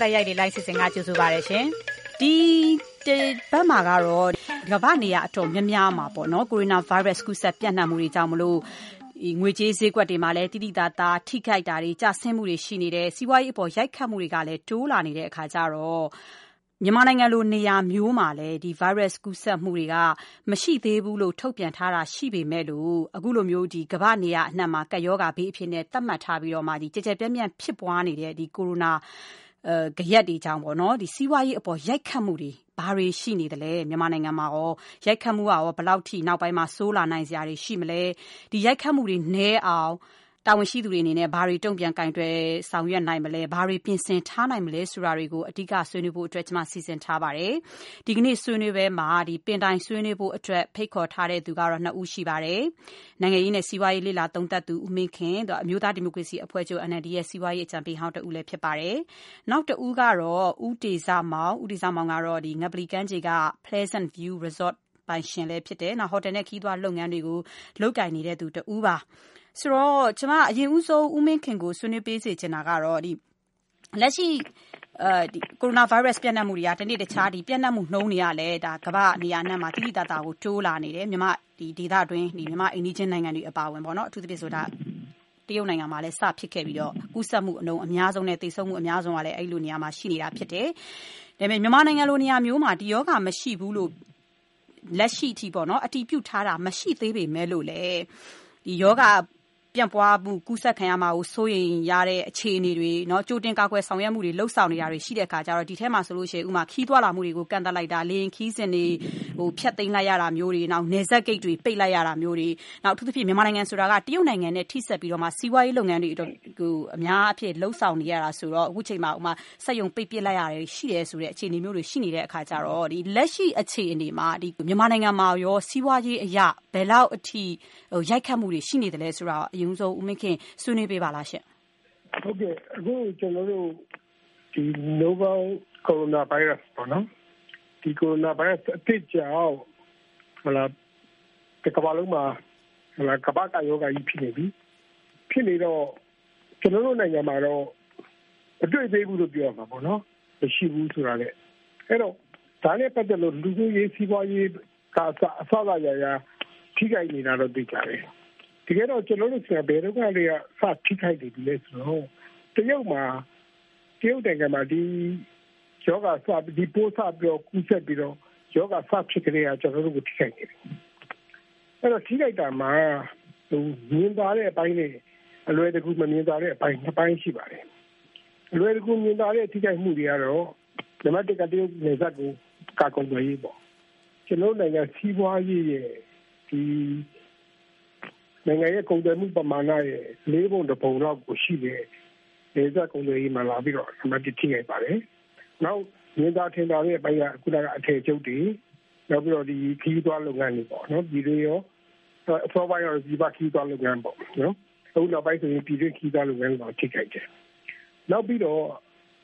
တိုက်ရိုက်လေးလိုက်စီစဉ်က ကြိုဆိုပါရရှင် ဒီဘက်မှာကတော့ ကမ္ဘာနေရာအတော်များများမှာပေါ့နော်ကိုရိုနာဗိုင်းရပ်စ် ကူးစက်ပြန့်နှံ့မှုတွေကြောင့်မလို့ငွေကြေးဈေးကွက်တွေမှာလည်းတိတိတသားထိခိုက်တာတွေ ကျဆင်းမှုတွေ ရှိနေတယ် စီးပွားရေးအပေါ် ရိုက်ခတ်မှုတွေကလည်း တိုးလာနေတဲ့အခါကျတော့ မြန်မာနိုင်ငံလို နေရာမျိုးမှာလည်း ဒီ virus ကူးစက်မှုတွေက မရှိသေးဘူးလို့ ထုတ်ပြန်ထားတာ ရှိပေမဲ့လို့ အခုလိုမျိုးဒီကမ္ဘာနေရာအနှံ့မှာ ကပ်ရောဂါဘေးအဖြစ်နဲ့သတ်မှတ်ထားပြီးတော့မှဒီကြကြပြန့်ပြန့် ဖြစ်ပွားနေတဲ့ဒီကိုရိုနာ အဲကြရက်တွေကြောင့်ပေါ့နော်ဒီစီးပွားရေးအပေါ်ရိုက်ခတ်မှုတွေဘာတွေရှိနေသလဲမြန်မာနိုင်ငံမှာရောရိုက်ခတ်မှုကရောဘယ်လောက်ထိနောက်ပိုင်းမှာဆိုးလာနိုင်စရာတွေရှိမလဲဒီရိုက်ခတ်မှုတွေနည်းအောင် တာဝန်ရှိသူတွေအနေနဲ့ ဘာတွေ တုံ့ပြန်ကင်တွယ်ဆောင်ရွက်နိုင်မလဲ ဘာတွေ ပြင်ဆင်ထားနိုင်မလဲဆိုတာတွေကို အဓိက ဆွေးနွေးဖို့အတွက်ကျွန်မစီစဉ်ထားပါတယ် ဒီကနေ့ ဆွေးနွေးပွဲမှာဒီပင်တိုင်ဆွေးနွေးဖို့အတွက် ဖိတ်ခေါ်ထားတဲ့သူကတော့နှစ်ဦးရှိပါတယ် နိုင်ငံရေးနဲ့ စီးပွားရေး လေ့လာသုံးသပ်သူ ဦးမင်းခင်တော့အမျိုးသားဒီမိုကရေစီအဖွဲ့ချုပ် NLD ရဲ့ စီးပွားရေးအကြံပေးဟောင်းတဦးလည်း ဖြစ်ပါတယ် နောက်တဦးကတော့ ဦးတေဇမောင် ဦးတေဇမောင်ကတော့ဒီငပလီကမ်းခြေက Pleasant View Resort ပိုင်ရှင်လည်းဖြစ်တယ်။နောက်ဟိုတယ်နဲ့ခီးသွွားလုပ်ငန်းတွေကို လုပ်ကိုင်နေတဲ့သူတဦးပါ ဆိုတော့ ကျမ အရင်ဦးဆုံး ဦးမင်းခင်ကို ဆွေးနွေးပေးစေချင်တာကတော့ဒီလက်ရှိအဲဒီကိုရိုနာဗိုင်းရပ်စ်ပြန့်နှံ့မှုတွေက တနေ့တခြားဒီပြန့်နှံ့မှုနှုန်းတွေကလည်းဒါကမ္ဘာနေရာနဲ့မှာတိတိတသားကို တိုးလာနေတယ် မြမဒီဒေသတွင်းဒီမြမအိန္ဒိချင်းနိုင်ငံတွေ အပါဝင်ပေါ့နော် အထူးသဖြင့်ဆိုတာတရုတ်နိုင်ငံမှာလည်း စဖြစ်ခဲ့ပြီးတော့ ကူးစက်မှုအလုံးအများဆုံးနဲ့တိတ်ဆုံးမှု အများဆုံးကလည်း အဲ့လိုနေရာမှာ ရှိနေတာဖြစ်တယ်။ဒါပေမဲ့ မြန်မာနိုင်ငံလို နေရာမျိုးမှာ ဒီယောဂမရှိဘူးလို့ လက်ရှိအထိပေါ့နော်အတီးပြုတ်ထားတာ မရှိသေးပေမဲ့လို့လေဒီယောဂ ပြန့်ပွားမှု ကူးစက်ခံရမှာကို စိုးရိမ်ရတဲ့အခြေအနေတွေနော်ကြိုတင်ကာကွယ်ဆောင်ရွက်မှုတွေလှုပ်ဆောင်နေတာတွေရှိတဲ့အခါကျတော့ ဒီထဲမှာဆိုလို့ရှိရင်ဥမာခီးသွွာလာမှုတွေကို ကန့်သက်လိုက်တာ လေရင်ခီးစဉ်တွေဟိုဖြတ်သိမ်းလိုက်ရတာမျိုးတွေနောက်နေဆက်ဂိတ်တွေ ပိတ်လိုက်ရတာမျိုးတွေနောက်အထူးသဖြင့် မြန်မာနိုင်ငံဆိုတာက တရုတ်နိုင်ငံနဲ့ ထိစပ်ပြီးတော့မှ စီးပွားရေးလုပ်ငန်းတွေဟို အများအဖြစ်လှုပ်ဆောင်နေရတာဆိုတော့ အခုချိန်မှာဥမာစက်ယုံပိတ်ပစ်လိုက်ရတယ်ရှိတယ်ဆိုတဲ့ အခြေအနေမျိုးတွေ ရှိနေတဲ့အခါကျတော့ဒီလက်ရှိအခြေအနေမှာဒီမြန်မာနိုင်ငံမှာရော စီးပွားရေးအရာဘယ်လောက်အထိဟိုရိုက်ခတ်မှုတွေ ရှိနေတယ်လဲဆိုတော့အရင်ဆုံး ဦးမင်းခင် ဆွေးနွေးပေးပါလားရှင့် ဟုတ်ကဲ့ အခု ကျွန်တော်တို့ဒီ novel coronavirus ပေါ့နော် ဒီ coronavirus အဖြစ်ကြောင့်ဟလာဒီကမ္ဘာလုံးမှာဟလာကမ္ဘာကယောဂါကြီး ဖြစ်နေပြီ ဖြစ်နေတော့ ကျွန်တော်တို့နိုင်ငံမှာတော့အတွေ့အသေးဘူးလို့ ပြောရမှာပေါ့နော် မရှိဘူးဆိုတာလေအဲ့တော့ ဒါနဲ့ပတ်သက်လို့ လူမှုရေး စီးပွားရေးကအစ အစအရာရာ ထိခိုက်နေတာတော့သိကြတယ် တကယ်တော့ကျွန်တော်တို့ဆရာဘယ်တော့ကလေးကစထိခိုက်နေပြီလဲဆိုတော့တရုတ်မှာတရုတ်နိုင်ငံမှာဒီယောဂစဒီပိုးစပြီးတော့ကူးဆက်ပြီးတော့ယောဂစဖြစ်ကြတဲ့ကျွန်တော်တို့ကိုထိခိုက်နေတယ်အဲ့တော့ထိခိုက်တာမှာဟိုမြင်သာတဲ့အပိုင်းနဲ့အလွယ်တကူမမြင်သာတဲ့အပိုင်းနှစ်ပိုင်းရှိပါတယ်အလွယ်တကူမြင်သာတဲ့ထိခိုက်မှုတွေကတော့ဓမ္မတက္ကတရုတ်နယ်စပ်ကိုကာကွယ်ရေးပေါ့ကျွန်တော်နိုင်ငံစီးပွားရေးရဲ့ဒီ နိုင်ငံရဲ့ကုန်သွယ်မှုပမာဏရဲ့လေးပုံတစ်ပုံလောက်ကိုရှိတယ်ဒေသကုန်သွယ်ရေးမှာလာပြီးတော့အမှတ်တထိခဲ့ပါတယ်နောက်မြင်းသားထင်တာရဲ့အပိုင်းကခုနကအထည်ချုပ်တွေနောက်ပြီးတော့ဒီခီးသွွားလုပ်ငန်းတွေပေါ့နော်ဒီတွေရောအစောပိုင်းကတော့ဒီဘခီးသွွားလုပ်ငန်းပေါ့နော်အခုနောက်ပိုင်းဆိုရင်ပြည်တွင်းခီးသွွားလုပ်ငန်းကိုထိခိုက်တယ်နောက်ပြီးတော့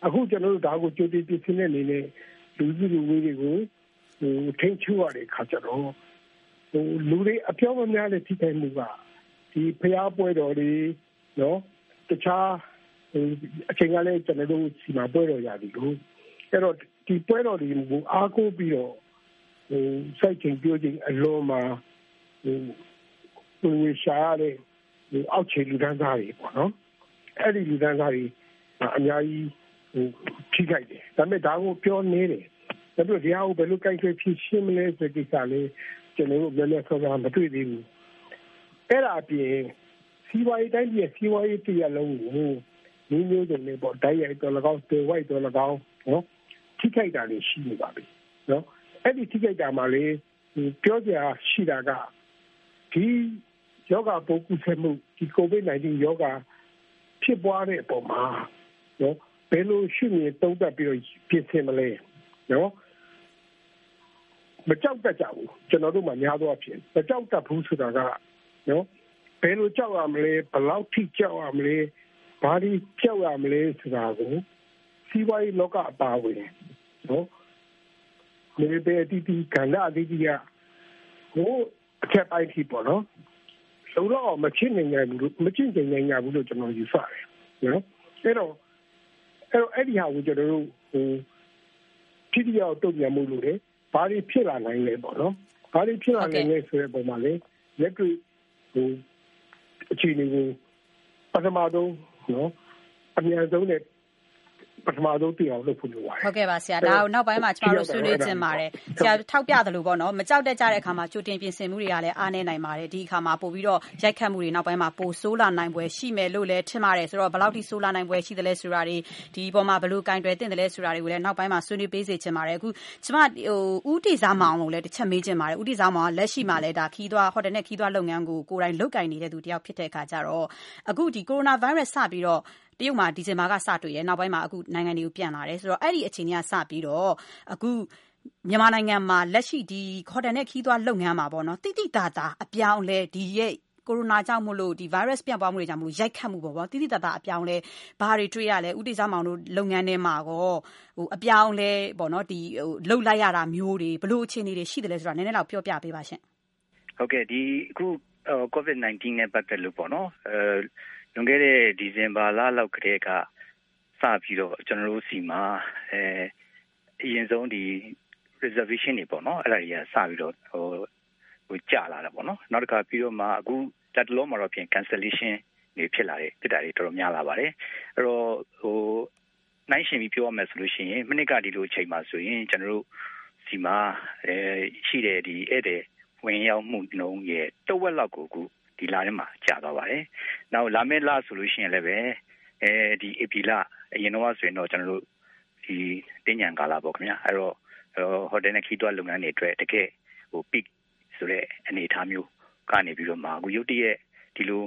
အခုကျွန်တော်တို့ဒါကိုကြိုတင်ပြင်ဆင်တဲ့အနေနဲ့လူစုလူဝေးတွေကိုဟိုထိန်းချုပ်ရတဲ့ခါကျတော့ဟိုလူတွေအပြောင်းအများနဲ့ထိခိုက်မှုက ဒီဖျားပွဲတော်တွေနော်တခြားအချိန်ကလည်းကျွန်တော်တို့စီမှာပွဲတော်ရသည်ကိုအဲ့တော့ဒီပွဲတော်တွေကိုအားကိုးပြီးတော့ဟိုစိုက်ချိန်ပြောချိန်အလုံးမှာဟိုဝေရှာရတဲ့ဟိုအောက်ခြေလူဒန်းသားတွေပေါ့နော်အဲ့ဒီလူဒန်းသားတွေအများကြီးဟိုထိခိုက်တယ်ဒါပေမဲ့ဒါကိုပြောနေတယ်ဒါပေမဲ့ဒီဟာကိုဘယ်လိုကြိုက်ဆွဲဖြစ်ရှင်းမလဲဆိုတဲ့ကိစ္စလေးကျွန်တော်တို့လည်းလည်းဆောတာမတွေ့သေးဘူး အဲ့ဒါအပြင်စီးပွားရေးတိုင်းပြည်စီးပွားရေးတရားလုံးကိုမျိုးမျိုးစုံနဲ့ပေါ့တိုက်ရိုက်တော့၎င်းတေဝိုက်တော့၎င်းနော်ထိခိုက်တာတွေရှိနေပါပြီနော်အဲ့ဒီထိခိုက်တာမှလေပြောကြရှိတာကဒီယောဂပိုးကူးစက်မှုဒီ COVID-19 ယောဂဖြစ်ပွားတဲ့အပေါ်မှာနော်ဘယ်လိုရှိနေတုံးတက်ပြီးတော့ပြင်ဆင်မလဲနော်မကြောက်တတ်ကြဘူးကျွန်တော်တို့မှများသောအားဖြင့်မကြောက်တတ်ဘူးဆိုတာက နော်ဘယ်လိုကြောက်ရမလဲဘယ်လောက်ထိကြောက်ရမလဲဘာဒီကြောက်ရမလဲဆိုတာကိုစီးပွားရေးလောကအပါဝင်နော်မြေပေတီတီကန္နာအဒီကြီးကဟိုအချက်ပိုင်းထိပေါ့နော်လုံတော့မချစ်နိုင်နိုင်ဘူးမချစ်နိုင်နိုင်ဘူးလို့ကျွန်တော်ယူဆတယ်နော်အဲ့တော့အဲ့တော့အဲ့ဒီဟာကိုကျွန်တော်တို့ဟိုထိတိယောက်တုံ့ပြန်မှုလို့လေဘာတွေဖြစ်လာနိုင်လဲပေါ့နော်ဘာတွေဖြစ်လာနိုင်လဲဆိုတဲ့ပုံမှာလေလက်တွေ့ ဟိုအခြေအနေကိုပထမဆုံးနော်အများဆုံးနဲ့ ပထမဆုံးသိအောင်လုပ်ဖို့လိုပါတယ် ဟုတ်ကဲ့ပါဆရာ ဒါကို နောက်ပိုင်းမှာ ကျမတို့ ဆွေးနွေးခြင်းပါတယ် ဆရာထောက်ပြသလိုပေါ့နော် မကြောက်တတ်ကြတဲ့အခါမှာ ကြိုတင်ပြင်ဆင်မှုတွေကလည်း အားနည်းနိုင်ပါတယ် ဒီအခါမှာ ပို့ပြီးတော့ ရိုက်ခတ်မှုတွေ နောက်ပိုင်းမှာ ပိုဆိုးလာနိုင်ပွဲရှိမယ်လို့လည်း ထင်ပါတယ် ဆိုတော့ ဘယ်လောက်ထိ ဆိုးလာနိုင်ပွဲရှိသလဲဆိုတာတွေ ဒီပေါ်မှာ ဘယ်လိုကင်တွယ်သင့်တယ်လဲဆိုတာတွေကိုလည်း နောက်ပိုင်းမှာ ဆွေးနွေးပေးစေချင်ပါတယ် အခု ကျမဟိုဥတီစားမောင်ကိုလည်းတစ်ချက်မေးချင်ပါတယ်ဥတီစားမောင်က လက်ရှိမှာလည်းဒါခီးသွားဟိုတယ်နဲ့ခီးသွားလုပ်ငန်းကို ကိုယ်တိုင်လုပ်ကင်နေတဲ့သူတယောက်ဖြစ်တဲ့အခါကျတော့ အခုဒီကိုရိုနာဗိုင်းရပ်စ် စပြီးတော့ တရုတ်မှာ ဒီဇင်ဘာကစတွေ့ရနောက်ပိုင်းမှာအခုနိုင်ငံတွေကို ပြန်လာတယ်ဆိုတော့ အဲ့ဒီအချိန်ကစပြီးတော့ အခု မြန်မာနိုင်ငံမှာ လက်ရှိဒီခေါ်တယ်နဲ့ခီးသွွားလုပ်ငန်းမှာပေါ့နော်တိတိတာတာအပြောင်းလဲဒီရဲ့ကိုရိုနာကြောင့်မို့လို့ဒီ virus ပြန့်ပွားမှုတွေကြောင့်မို့ ရိုက်ခတ်မှုပေါ့ဗောတိတိတတအပြောင်းလဲ ဘာတွေတွေ့ရလဲဥတီစားမောင်တို့ လုပ်ငန်းထဲမှာကောဟိုအပြောင်းလဲပေါ့နော်ဒီဟိုလှုပ်လိုက်ရတာမျိုးတွေဘလို့အခြေအနေတွေရှိတယ်လဲဆိုတာ နည်းနည်းတော့ပြောပြပေးပါရှင်ဟုတ်ကဲ့ဒီအခု COVID-19 နဲ့ ပတ်သက်လို့ပေါ့နော်အဲ လွန်ခဲ့တဲ့ဒီဇင်ဘာလလောက်ကတည်းကစပြီးတော့ကျွန်တော်တို့စီမှာအဲအရင်ဆုံးဒီ reservation တွေပေါ့နော်အဲ့ဒါတွေကစပြီးတော့ဟိုဟိုကြာလာတာပေါ့နော်နောက်တစ်ခါပြီးတော့မှအခုတက်တလုံးမှာတော့ပြင် cancellation တွေဖြစ်လာတယ်ဖြစ်တာတွေတော်တော်များလာပါတယ်အဲ့တော့ဟိုနိုင်ရှင်ပြီးပြောရမယ်ဆိုလို့ရှိရင်မိနစ်ကဒီလိုအချိန်မှာဆိုရင်ကျွန်တော်တို့စီမှာအဲရှိတဲ့ဒီဧည့်သည်ဝင်ရောက်မှုနှုန်းရဲ့တဝက်လောက်ကိုအခု ဒီလထဲမှာကြာသွားပါတယ်။နောက်လာမယ့်လဆိုလို့ရှိရင်လည်းပဲအဲဒီဧပြီလအရင်တော့ဆိုရင်တော့ကျွန်တော်တို့ဒီတင်းညံကာလပေါ့ခင်ဗျာ။အဲ့တော့ဟိုတယ်နဲ့ခီးတွားလုပ်ငန်းတွေအတွက်တကယ်ဟို peak ဆိုတဲ့အနေအထားမျိုးကနေပြီးတော့မှအခုရုတ်တရက်ဒီလို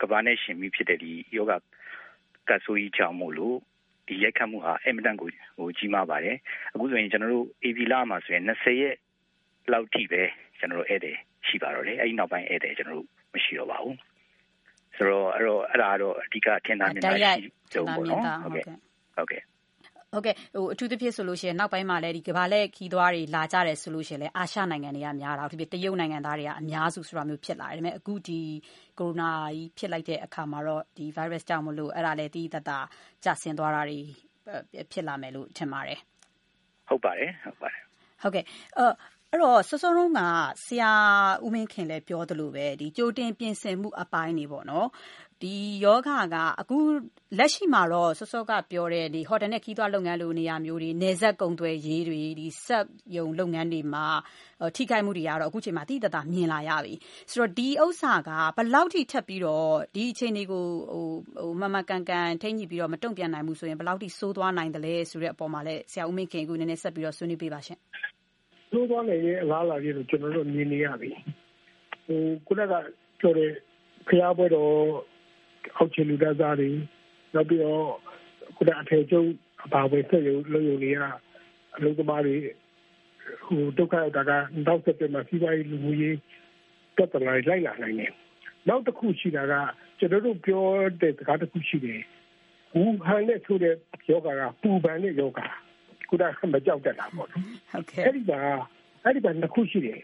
ကဘာနဲ့ရှင်ပြီးဖြစ်တဲ့ဒီယောဂကဆူကြီးကြောင့်မို့လို့ဒီရိုက်ခတ်မှုဟာအင်မတန်ကိုဟိုကြီးမားပါတယ်အခုဆိုရင်ကျွန်တော်တို့ AB လာမှာဆိုရင်20ရက်လောက်ထိပဲကျွန်တော်တို့ဧည့်သည် ရှိပါတော့တယ်အဲ့ဒီနောက်ပိုင်းဧည့်သည်ကျွန်တော်တို့မရှိတော့ပါဘူးဆိုတော့အဲ့တော့အဲ့ဒါတော့အဓိကထင်သာမြင်သာရှိကြုံပေါ့နော်ဟုတ်ကဲ့ဟုတ်ကဲ့ဟုတ်ကဲ့ဟိုအထူးသဖြင့်ဆိုလို့ရှိရင်နောက်ပိုင်းမှာလည်းဒီကမ္ဘာလက်ခီးသွားတွေလာကြတယ်ဆိုလို့ရှိရင်လည်းအာရှနိုင်ငံတွေကများတာအထူးသဖြင့်တရုတ်နိုင်ငံသားတွေကအများစုဆိုတာမျိုးဖြစ်လာတယ်ဒါပေမဲ့အခုဒီကိုရိုနာကြီးဖြစ်လိုက်တဲ့အခါမှာတော့ဒီ virus ကြောင့်မလို့အဲ့ဒါလည်းတီးတတကျဆင်းသွားတာတွေဖြစ်လာမယ်လို့ထင်ပါတယ်ဟုတ်ပါတယ်ဟုတ်ပါတယ်ဟုတ်ကဲ့ အဲ့အဲ့တော့ စောစောတုန်းက ဆရာဦးမင်းခင်လည်း ပြောသလိုပဲဒီကြိုတင်ပြင်ဆင်မှုအပိုင်းတွေပေါ့နော် ဒီယောဂကအခုလက်ရှိမှာတော့ စောစောကပြောတဲ့ဒီဟိုတယ်နဲ့ခီးသွွားလုပ်ငန်းလို နေရာမျိုးတွေနေဆက်ကုံသွဲရေးတွေဒီဆက်ယုံလုပ်ငန်းတွေမှာ ထိခိုက်မှုတွေကတော့ အခုချိန်မှာတိတတမြင်လာရပြီ ဆိုတော့ ဒီဥစ္စာကဘလောက်ထိ ထပ်ပြီးတော့ ဒီအခြေအနေကိုဟိုဟိုမမကန်ကန် ထိညှိပြီးတော့ မတုံ့ပြန်နိုင်ဘူးဆိုရင်ဘလောက်ထိစိုးသွားနိုင်တယ်လဲဆိုတဲ့အပေါ်မှာလည်း ဆရာဦးမင်းခင်ကနည်းနည်း ဆက်ပြီးတော့ ဆွေးနွေးပေးပါရှင် သိုးသွားနိုင်တဲ့အလားအလာကြီးကိုကျွန်တော်တို့မြင်နေရပြီဟိုခုနကပြောတဲ့ဖျားပွဲတော်အောက်ခြေလူသားသားတွေနောက်ပြီးတော့ခုနအထေကျုံအပါပဲဆက်ရုံလုံရုံတွေကအလုပ်သမားတွေဟိုဒုက္ခရောက်တာကနောက်ဆက်ပြန်မှစီးပွားရေးလူမှုရေးပြဿနာလိုက်လာနိုင်တယ်နောက်တစ်ခုရှိတာကကျွန်တော်တို့ပြောတဲ့စကားတစ်ခုရှိတယ်ဝူဟန်နဲ့ဆိုတဲ့ယောဂါကပူပန်တဲ့ယောဂါ ခုနကမကြောက်တတ်တာပေါ့နော်ဟုတ်ကဲ့အဲ့ဒီမှာအဲ့ဒီမှာနှစ်ခုရှိတယ်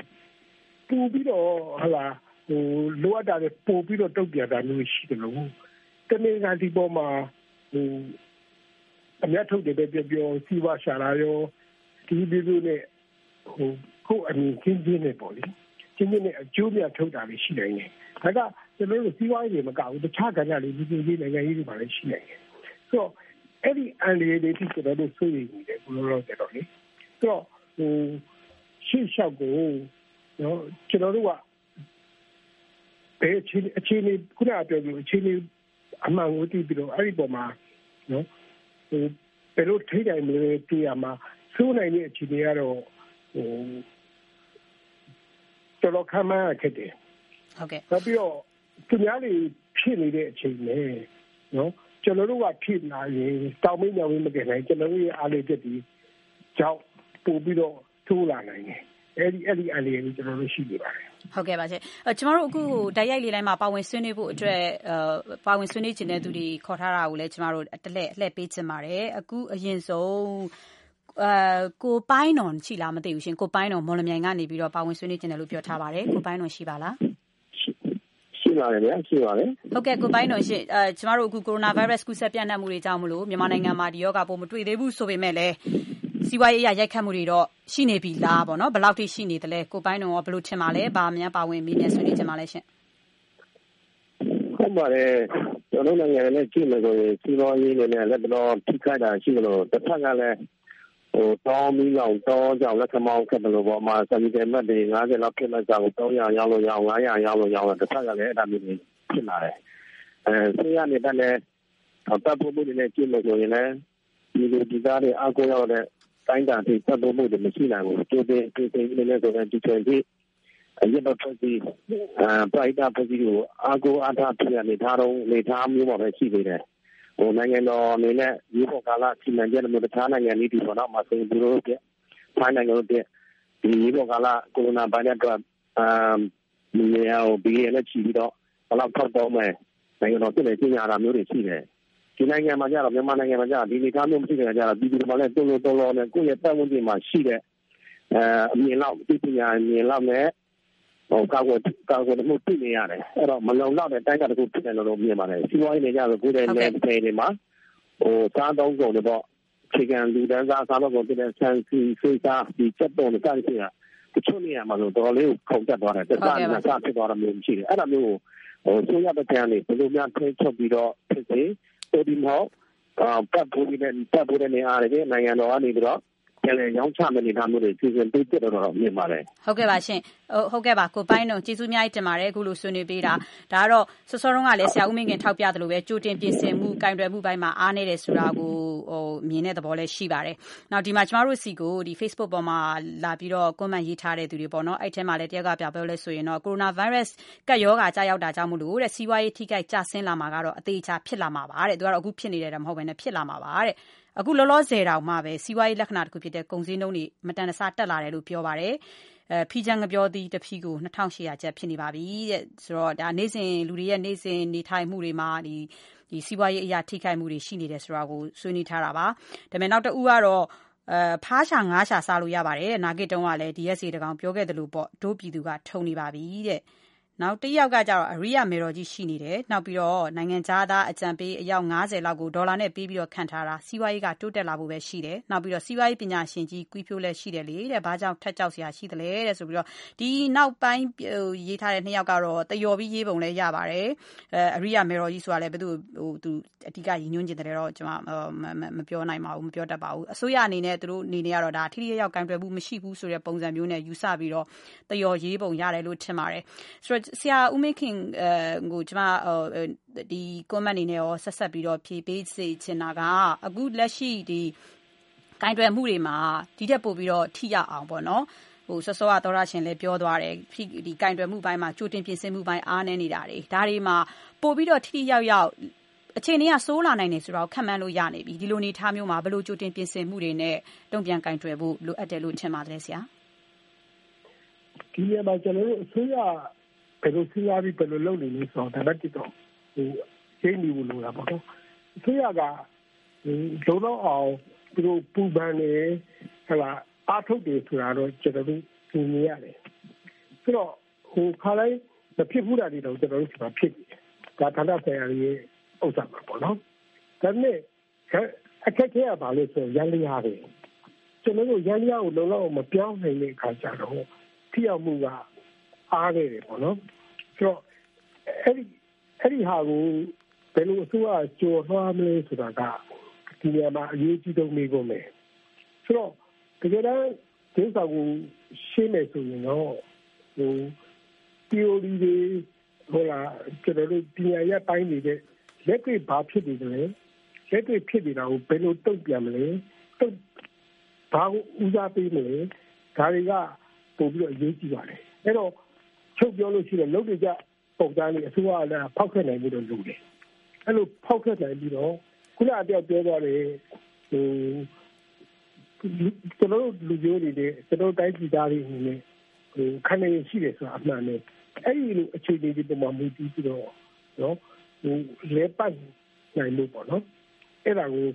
ပူပြီးတော့ဟလာဟိုလိုအပ်တာတွေပို့ပြီးတော့တုတ်ပြတာမျိုးရှိတယ်လို့တမင်ကဒီပေါ်မှာဟိုအများထုတ်တယ်ပဲပြောပြောစီဝါရှာလာရောဒီဒီလိုနဲ့ဟိုကိုအမြင်ချင်းချင်းနဲ့ပေါ့လေချင်းချင်းနဲ့အကျိုးမြတ်ထုတ်တာတွေရှိနိုင်တယ်ဒါကကျွန်တော်တို့စီးပွားရေးတွေမကဘူးတခြားကဏ္ဍတွေဒီဒီလေးနိုင်ငံရေးတွေပါလည်းရှိနိုင်တယ်ဆိုတော့ အဲ့ဒီအန်ဒီလေးတွေကျွန်တော်တို့ဆွေးနွေးနေတယ်ဘယ်လိုလုပ်ကြတော့လေဆိုတော့ဟိုရှေ့လျှောက်ကိုနော်ကျွန်တော်တို့ကဘယ်အခြေအခြေအနေခုနပြောလို့အခြေအနေအမှန်ကိုသိပြီးတော့အဲ့ဒီပေါ်မှာနော်ဟိုဘယ်လိုထိတိုင်းမလဲသိရမှာစိုးနိုင်တဲ့အခြေအနေကတော့ဟိုတော်တော်ခံမှန်းခဲ့တယ်ဟုတ်ကဲ့နောက်ပြီးတော့သူများတွေဖြစ်နေတဲ့အချိန်နဲ့နော် ကျွန်တော်တို့ကဖြစ်လာရင်တောင်မင်းညောင်မင်းမကယ်နိုင်ကျွန်တော်တို့ရဲ့အားလေးချက်ဒီကြောင့်ပို့ပြီးတော့ထိုးလာနိုင်တယ်အဲ့ဒီအဲ့ဒီအလေးကိုကျွန်တော်တို့ရှိနေပါတယ်ဟုတ်ကဲ့ပါရှင်အဲကျမတို့အခုတိုက်ရိုက်လေးတိုင်းမှာပါဝင်ဆွေးနွေးဖို့အတွက်အဲပါဝင်ဆွေးနွေးခြင်းတဲ့သူတွေခေါ်ထားတာကိုလည်းကျမတို့တလက်အလှည့်ပေးချင်ပါတယ်အခုအရင်ဆုံးအဲကိုပိုင်းတော်ရှိလားမသိဘူးရှင်ကိုပိုင်းတော်မော်လမြိုင်ကနေပြီးတော့ပါဝင်ဆွေးနွေးခြင်းတယ်လို့ပြောထားပါတယ်ကိုပိုင်းတော်ရှိပါလားရှိ ပါတယ်ဗျာ ရှိပါတယ် ဟုတ်ကဲ့ ကိုပိုင်းတော်ရှင်အဲကျမတို့အခုကိုရိုနာဗိုင်းရပ်စ် ကူးစက်ပြန့်နှံ့မှုတွေကြောင့်မလို့ မြန်မာနိုင်ငံမှာ ဒီရောဂါပိုး မတွေ့သေးဘူးဆိုပေမဲ့လည်း စီးပွားရေးအရ ရိုက်ခတ်မှုတွေတော့ ရှိနေပြီလားပေါ့နော် ဘယ်လောက်ထိ ရှိနေသလဲ ကိုပိုင်းတော်ရော ဘယ်လိုထင်ပါလဲဗာမြန်ပါဝင်မိနေဆွေးနွေးကြပါလဲရှင်ဟုတ်ပါတယ် ကျွန်တော်နိုင်ငံနဲ့ ကြည့်မယ်ဆိုရင် စီးပွားရေးနဲ့လည်းတော့ထိခိုက်တာရှိလို့တစ်ဖက်ကလည်း ဟိုတောင်းမီးလောင်တောကြောင့်လက်ခမောင်းခက်တယ်လို့ပေါ့မှာစံတယ်မတ်တွေ90လောက်ဖြစ်မဲ့ကြောင့်300ရောက်လို့ရအောင်900ရောက်လို့ရအောင်တစ်ဖက်ကလည်းအဲ့ဒါမျိုးတွေဖြစ်လာတယ်အဲဆေးရနေတဲ့လည်းတပ်ဖို့မှုတွေနဲ့ကြည့်လို့ဆိုရင်လည်းဒီလိုဒီသားတွေအကူရောက်တဲ့တိုင်းတာတွေတပ်ဖို့မှုတွေမရှိနိုင်ဘူးကျိုးတဲ့ဒီစိနေနဲ့ဆိုရင်ဒီချင်ဒီအရဘပစီအပရိုက်တာပစီကိုအကူအထာပြနေထားတော့နေထားမျိုးပါပဲရှိနေတယ် ဟိုနိုင်ငံတော်အနေနဲ့ဒီပေါ်ကာလစီမံချက်မျိုးတခြားနိုင်ငံလေးတွေပေါ့နော်မဆိုရင်ဒီလိုပြဖိုင်းနိုင်ငံတို့ပြဒီပေါ်ကာလကိုရိုနာဗိုင်းရပ်စ်အတွက်အမ်ဒီနေရာကိုဘီရနဲ့ချီပြီးတော့ဘယ်လောက်ထောက်တော့မယ်နိုင်ငံတော်ပြည်နယ်ကြီးညာတာမျိုးတွေရှိတယ်ဒီနိုင်ငံမှာကြတော့မြန်မာနိုင်ငံမှာကြဒီနေသားမျိုးမရှိတဲ့ကြတော့ပြည်သူတွေမှာလည်းတုံလုံးတုံလုံးနဲ့ကိုယ့်ရဲ့ပတ်ဝန်းကျင်မှာရှိတဲ့အဲအမြင်လောက်ဒီပညာအမြင်လောက်နဲ့ ဟိုကာကွယ်ကာကွယ်မှုပြနေရတယ်အဲ့တော့မလုံလောက်တဲ့တိုင်းကတခုဖြစ်နေလို့မြင်ပါတယ်စီးပွားရေးနေကြဆိုကိုယ်တိုင်နဲ့ပြည်နေမှာဟိုစားသုံးကုန်တွေပေါ့ခြေကံလူတန်းစားစားတော့ကုန်တဲ့ဆန်စီစေးစားဒီချက်တုံးတွေစသဖြင့်တချို့နေရာမှာဆိုတော်လေးကိုခုန်တက်သွားတယ်တခြားနေရာစဖြစ်သွားတာမျိုးရှိတယ်အဲ့ဒါမျိုးဟိုဆိုရတဲ့ကြံနေဘယ်လိုများထိချုပ်ပြီးတော့ဖြစ်စေတိုဒီမောပတ်ဖို့ဒီနဲ့ပတ်ဖို့တဲ့နေရာတွေနိုင်ငံတော်ကနေပြီးတော့ ပြန်လည်ရောင်းချမယ့် အနေအထားမျိုးတွေ စီစဉ်ပေးပြတော့တော့မြင်ပါတယ် ဟုတ်ကဲ့ပါရှင်ဟုတ်ကဲ့ပါ ကိုပိုင်းတော့ကျေးဇူးအများကြီးတင်ပါတယ် အခုလို ဆွေးနွေးပေးတာ ဒါကတော့ စောစောတုန်းကလည်း ဆရာဦးမင်းခင် ထောက်ပြသလိုပဲ ကြိုတင်ပြင်ဆင်မှုကင်တွယ်မှုပိုင်းမှာ အားနည်းတယ်ဆိုတာကိုဟို မြင်တဲ့သဘောလည်း ရှိပါတယ် နောက် ဒီမှာ ကျမတို့စီကိုဒီ Facebook ပေါ်မှာ လာပြီးတော့ comment ရေးထားတဲ့သူတွေပေါ့နော် အဲ့ထဲမှာလည်း တယောက်ကပြပြောလဲဆိုရင်တော့ coronavirus ကပ်ရောဂါကြာရောက်တာကြောင့်မလို့တဲ့စီးပွားရေး ထိခိုက်ကျဆင်းလာမှာကတော့ အသေးချာ ဖြစ်လာမှာပါတဲ့ သူကတော့ အခုဖြစ်နေတယ်တော့မဟုတ်ဘဲနဲ့ ဖြစ်လာမှာပါတဲ့ အခုလောလောဆယ်တောင်မှပဲ စီးပွားရေးလက္ခဏာတခုဖြစ်တဲ့ ကုန်စည်နှုန်းတွေ မတန်တဆ တက်လာတယ်လို့ ပြောပါတယ်အဲဖီချန်ငပြောသည်တဖီကို2800ကျပ်ဖြစ်နေပါပြီတဲ့ဆိုတော့ဒါနေ့စဉ်လူတွေရဲ့ နေ့စဉ်နေထိုင်မှုတွေမှာဒီဒီစီးပွားရေးအရာထိခိုက်မှုတွေ ရှိနေတယ်ဆိုတာကို ဆွေးနွေးထားတာပါဒါပေမဲ့နောက်တဦးကတော့အဲဖားရှာငါးရှာ စားလို့ရပါတယ်တဲ့ နာဂစ်တုံးကလည်း DSC တကောင် ပြောခဲ့တယ်လို့ပေါ့ဒိုးပြည်သူက ထုံနေပါပြီတဲ့ နောက်တစ်ယောက်ကကျတော့ အရိယာမေတော်ကြီးရှိနေတယ် နောက်ပြီးတော့ နိုင်ငံသားသားအကြံပေး အယောက်90လောက်ကို ဒေါ်လာနဲ့ပေးပြီးတော့ခံထားတာ စီးပွားရေးက တိုးတက်လာဖို့ပဲရှိတယ် နောက်ပြီးတော့ စီးပွားရေးပညာရှင်ကြီးကွီးဖြိုးလည်းရှိတယ်လေတဲ့ ဘာကြောင့်ထက်ကြောက်စရာရှိတယ်လဲတဲ့ဆိုပြီးတော့ ဒီနောက်ပိုင်းရေးထားတဲ့နှစ်ယောက်ကတော့တယော်ပြီးရေးပုံလည်းရပါတယ်အဲအရိယာမေတော်ကြီးဆိုတာလည်း ဘယ်သူဟို သူအဓိက ရည်ညွှန်းကျင်တယ်တော့ ကျွန်မမပြောနိုင်ပါဘူး မပြောတတ်ပါဘူး အစိုးရအနေနဲ့ သူတို့အနေနဲ့ကတော့ ဒါထိထိရောက်ကင်တွယ်မှုမရှိဘူးဆိုတဲ့ ပုံစံမျိုးနဲ့ ယူဆပြီးတော့တယော်ရေးပုံရတယ်လို့ ထင်ပါတယ် ဆိုတော့ဆရာဦးမင်းခင်ကိုကျမဒီ comment အနေနဲ့ရောဆက်ဆက်ပြီးတော့ဖြေပေးစေချင်တာကအခုလက်ရှိဒီကင်တွယ်မှုတွေမှာဒီတက်ပို့ပြီးတော့ထိရအောင်ပေါ့နော်ဟိုစောစောကသောရရှင်လည်းပြောသွားတယ်ဒီကင်တွယ်မှုပိုင်းမှာကြိုတင်ပြင်ဆင်မှုပိုင်းအားနည်းနေတာတွေဒါတွေမှာပို့ပြီးတော့ထိထိရောက်ရောက်အခြေအနေကစိုးလာနိုင်တယ်ဆိုတော့ခံမှန်းလို့ရနေပြီဒီလိုနေထားမျိုးမှာဘယ်လိုကြိုတင်ပြင်ဆင်မှုတွေနဲ့တုံ့ပြန်ကင်တွယ်ဖို့လိုအပ်တယ်လို့ထင်ပါတယ်ဆရာဒီနေရာမှာကျွန်တော်တို့အစိုးရ ဘယ်လိုစဉ်းစားပြီးဘယ်လိုလုပ်နေလဲဆိုတော့ဒါလည်းတော့ဟိုရှင်းနေဘူးလို့လားပေါ့နော်အစိုးရကလုံတော့အောင်သူတို့ပူပန်နေဟလာအားထုတ်တယ်ဆိုတာတော့ကျွန်တော်တို့သိနေရတယ်ဆိုတော့ဟိုခါလိုက်မဖြစ်ဘူးတာတွေတော့ကျွန်တော်တို့ဒီမှာဖြစ်တယ်ဒါဌာနဆိုင်ရာရဲ့ဥစ္စာပါပေါ့နော်ဒါနဲ့အခက်ခဲရပါလို့ဆိုရန်လျားတယ်ကျွန်တော်တို့ရန်လျားကိုလုံလောက်မပြောင်းနိုင်တဲ့အခါကျတော့ထိရောက်မှုက အားခဲ့တယ်ပေါ့နော်ဆိုတော့အဲ့ဒီအဲ့ဒီဟာကိုဘယ်လိုအစိုးရကြော်လွှားမလဲဆိုတာကဒီနေရာမှာအရေးကြီးဆုံးနေကုန်မယ်ဆိုတော့တကယ်တမ်းဒီဆောင်ကိုရှင်းမယ်ဆိုရင်တော့ဟို theory တွေဟိုလာကျွန်တော်တို့ပညာရပိုင်းနေတဲ့လက်တွေ့ဘာဖြစ်နေတယ်လက်တွေ့ဖြစ်နေတာကိုဘယ်လိုတုံ့ပြန်မလဲတုံ့ဘာကိုဦးစားပေးမလဲဒါတွေကပို့ပြီးတော့အရေးကြီးပါတယ်အဲ့တော့ ချုပ်ပြောလို့ရှိရင်လုပ်ကြပုံစံလေးအစိုးရကလည်းဖောက်ထွက်နိုင်ပြီးတော့လုပ်တယ်အဲ့လိုဖောက်ထွက်နိုင်ပြီးတော့ခုနအပြောပြောသွားတယ်ဟိုကျွန်တော်တို့လူမျိုးတွေနဲ့ကျွန်တော်တိုင်းပြည်သားတွေအနေနဲ့ဟိုခဏရရှိတယ်ဆိုတာအမှန်နဲ့အဲ့ဒီလိုအခြေအနေဒီပုံမှာမူတည်ပြီးတော့နော်ဟိုလဲပတ်နိုင်လို့ပေါ့နော်အဲ့ဒါကို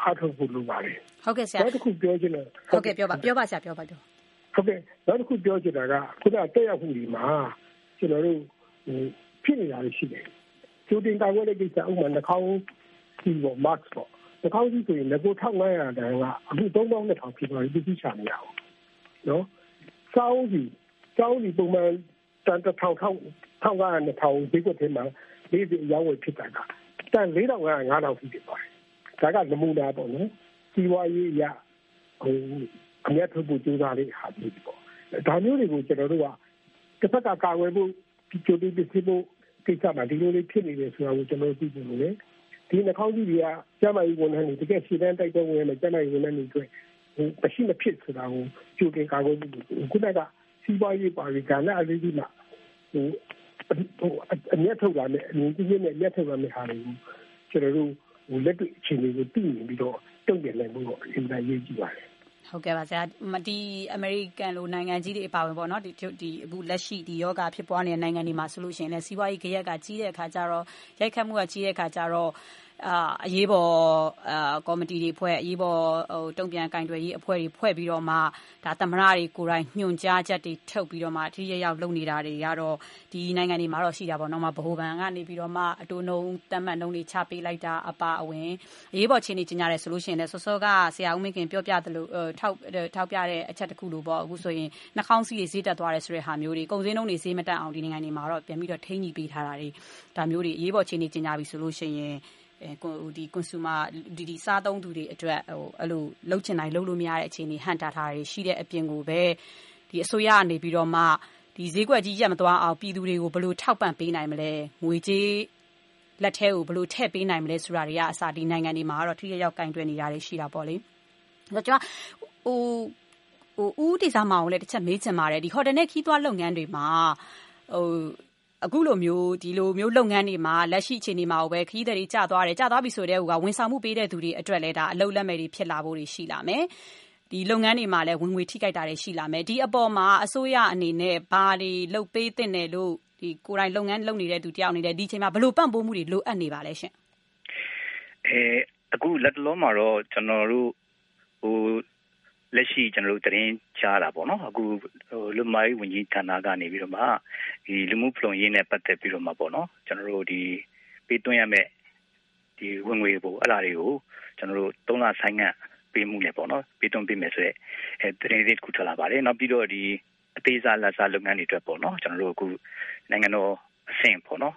အားထုတ်ဖို့လိုပါတယ်ဟုတ်ကဲ့ဆရာနောက်တစ်ခုပြောချင်တယ်ဟုတ်ကဲ့ပြောပါပြောပါဆရာပြောပါတော့ ဟုတ်ကဲ့နောက်တစ်ခုပြောချင်တာကခုနတက်ရောက်မှုဒီမှာကျွန်တော်တို့ဟိုဖြစ်နေတာရှိတယ်ကျိုးတင်ကာကွယ်တဲ့ကိစ္စဥပမာနှာခေါင်းစီပေါ့ mask ပေါ့နှာခေါင်းစီဆိုရင်ငကို1500တန်ကအခု3200ဖြစ်သွားပြီပြည်ချနေရအောင်နော်စောင်းစီစောင်းစီပုံမှန်တန်တစ်ထောင်ထောင်ထောင်က2000ဈေးကွက်ထဲမှာလေးစီအယောင်းဝယ်ဖြစ်တာကတန်4000က5000ဖြစ်သွားတယ်ဒါကနမူနာပေါ့နော်စီဝါရေးရဟို အများထုတ်ဖို့ကြိုးစားလေးဟာမျိုးပေါ့ဒါမျိုးတွေကိုကျွန်တော်တို့ကတစ်ဖက်ကကာကွယ်ဖို့ဒီကြိုးပြီးပြစ်ဖို့ကိစ္စမှာဒီလိုလေးဖြစ်နေတယ်ဆိုတာကိုကျွန်တော်သိနေတယ်ဒီနှာခေါင်းကြီးတွေကကျမကြီးဝန်ထမ်းတွေတကယ်ရှင်းတန်းတိုက်ပွဲဝင်နေကျမကြီးဝန်ထမ်းတွေတွေ့ဟိုမရှိမဖြစ်ဆိုတာကိုကြိုတင်ကာကွယ်ဖို့ခုနကစီးပွားရေးပါရီကလည်းအလေးကြီးမှာဟိုဟိုအမျက်ထုတ်လာမယ်အမြင်ကြီးနဲ့အမျက်ထုတ်လာမယ်ဟာတွေကိုကျွန်တော်တို့ဟိုလက်တွေ့အခြေအနေကိုသိနေပြီးတော့တုံ့ပြန်နိုင်ဖို့အင်တာရေးကြည့်ပါတယ် ဟုတ်ကဲ့ပါဆရာ ဒီအမေရိကန်လို နိုင်ငံကြီးတွေအပါဝင်ပေါ့နော်ဒီဒီအခုလက်ရှိ ဒီယောဂဖြစ်ပွားနေတဲ့ နိုင်ငံတွေမှာဆိုလို့ရှိရင်လည်း စီးပွားရေးကြရက်က ကြီးတဲ့အခါကျတော့ ရိုက်ခတ်မှုက ကြီးတဲ့အခါကျတော့ အရေးပေါ်ကော်မတီတွေဖွဲ့၊အရေးပေါ်တုံ့ပြန်ကိုင်တွယ်ရေးအဖွဲ့တွေဖွဲ့ပြီးတော့မှသမ္မတတွေကိုယ်တိုင်ညွှန်ကြားချက်တွေထုတ်ပြီးတော့မှထိထိရောက်ရောက်လုပ်နေတာတွေကတော့ဒီနိုင်ငံတွေမှာတော့ရှိတာပေါ့။ဗဟိုဘဏ်ကနေပြီးတော့မှအတိုးနှုန်းသတ်မှတ်နှုန်းတွေချပေးလိုက်တာအပါအဝင်အရေးပေါ်အခြေအနေကြေညာတယ်ဆိုရင်လည်းစောစောကဆရာဦးမင်းခင်ပြောပြသလိုထောက်ပြတဲ့အချက်တခုလိုအခုဆိုရင်နှာခေါင်းစည်းတွေဈေးတက်သွားတယ်ဆိုတဲ့ဟာမျိုးတွေ၊ကုန်ဈေးနှုန်းတွေဈေးမတက်အောင်ဒီနိုင်ငံတွေမှာတော့ပြန်ပြီးတော့ထိန်းညှိပေးထားတာတွေဒါမျိုးတွေအရေးပေါ်အခြေအနေကြေညာပြီဆိုရင် ဒီ consumer ဒီဒီစားသုံးသူတွေအတွက်ဟိုအဲ့လိုလှုပ်ချင်တိုင်းလှုပ်လို့မရတဲ့ အခြေအနေ ဟန်တာထားတွေ ရှိတဲ့အပြင်ကိုပဲ ဒီအစိုးရကနေပြီးတော့မှ ဒီဈေးကွက်ကြီးရက်မသွားအောင် ပြည်သူတွေကို ဘယ်လိုထောက်ပံ့ပေးနိုင်မလဲ ငွေကြေးလက်ထဲကို ဘယ်လိုထည့်ပေးနိုင်မလဲ ဆိုတာတွေကအစာဒီနိုင်ငံတွေမှာတော့ ထိရရောက်ကင်တွယ်နေတာတွေ ရှိတာပေါ့လေ။ဒါကြောင့်ဟိုဟိုဦးဒေစာမောင်လည်းတစ်ချက်မေးချင်ပါတယ်ဒီဟိုတယ်နဲ့ခီးသွွားလုပ်ငန်းတွေမှာဟို အခုလိုမျိုး ဒီလိုမျိုးလုပ်ငန်းတွေမှာ လက်ရှိအခြေအနေမှာပဲ ခရီးသည်တွေ ကျသွားတယ် ကျသွားပြီဆိုတဲ့ဟိုက ဝန်ဆောင်မှုပေးတဲ့သူတွေအတွက်လည်းဒါအလုတ်လက်မဲ့တွေ ဖြစ်လာဖို့တွေ ရှိလာမယ် ဒီလုပ်ငန်းတွေမှာလည်း ဝင်ငွေထိခိုက်တာတွေ ရှိလာမယ် ဒီအပေါ်မှာ အစိုးရအနေနဲ့ ဘာတွေလုပ်ပေးသင့်တယ်လို့ဒီကိုယ်တိုင်လုပ်ငန်းလုပ်နေတဲ့သူတယောက်အနေနဲ့ ဒီချိန်မှာ ဘယ်လိုပံ့ပိုးမှုတွေ လိုအပ်နေပါလဲရှင်အဲအခုလက်တလုံးမှာတော့ ကျွန်တော်တို့ဟို လက်ရှိကျွန်တော်တို့သတင်းချတာပေါ့နော်အခုဟိုလူမိုင်းဝင်ကြီးဌာနကနေပြီးတော့မှဒီလူမှုဖလုံရေးနဲ့ပတ်သက်ပြီးတော့မှပေါ့နော်ကျွန်တော်တို့ဒီပေးသွင်းရမယ့်ဒီဝင်ငွေပေါ့အဲ့ဒါတွေကိုကျွန်တော်တို့၃လဆိုင်ငံ့ပေးမှုနဲ့ပေါ့နော်ပေးသွင်းပေးမယ်ဆိုတော့အဲသတင်းလေးတစ်ခုထွက်လာပါတယ်နောက်ပြီးတော့ဒီအသေးစားလက်စားလုပ်ငန်းတွေအတွက်ပေါ့နော်ကျွန်တော်တို့အခုနိုင်ငံတော်အဆင့်ပေါ့နော်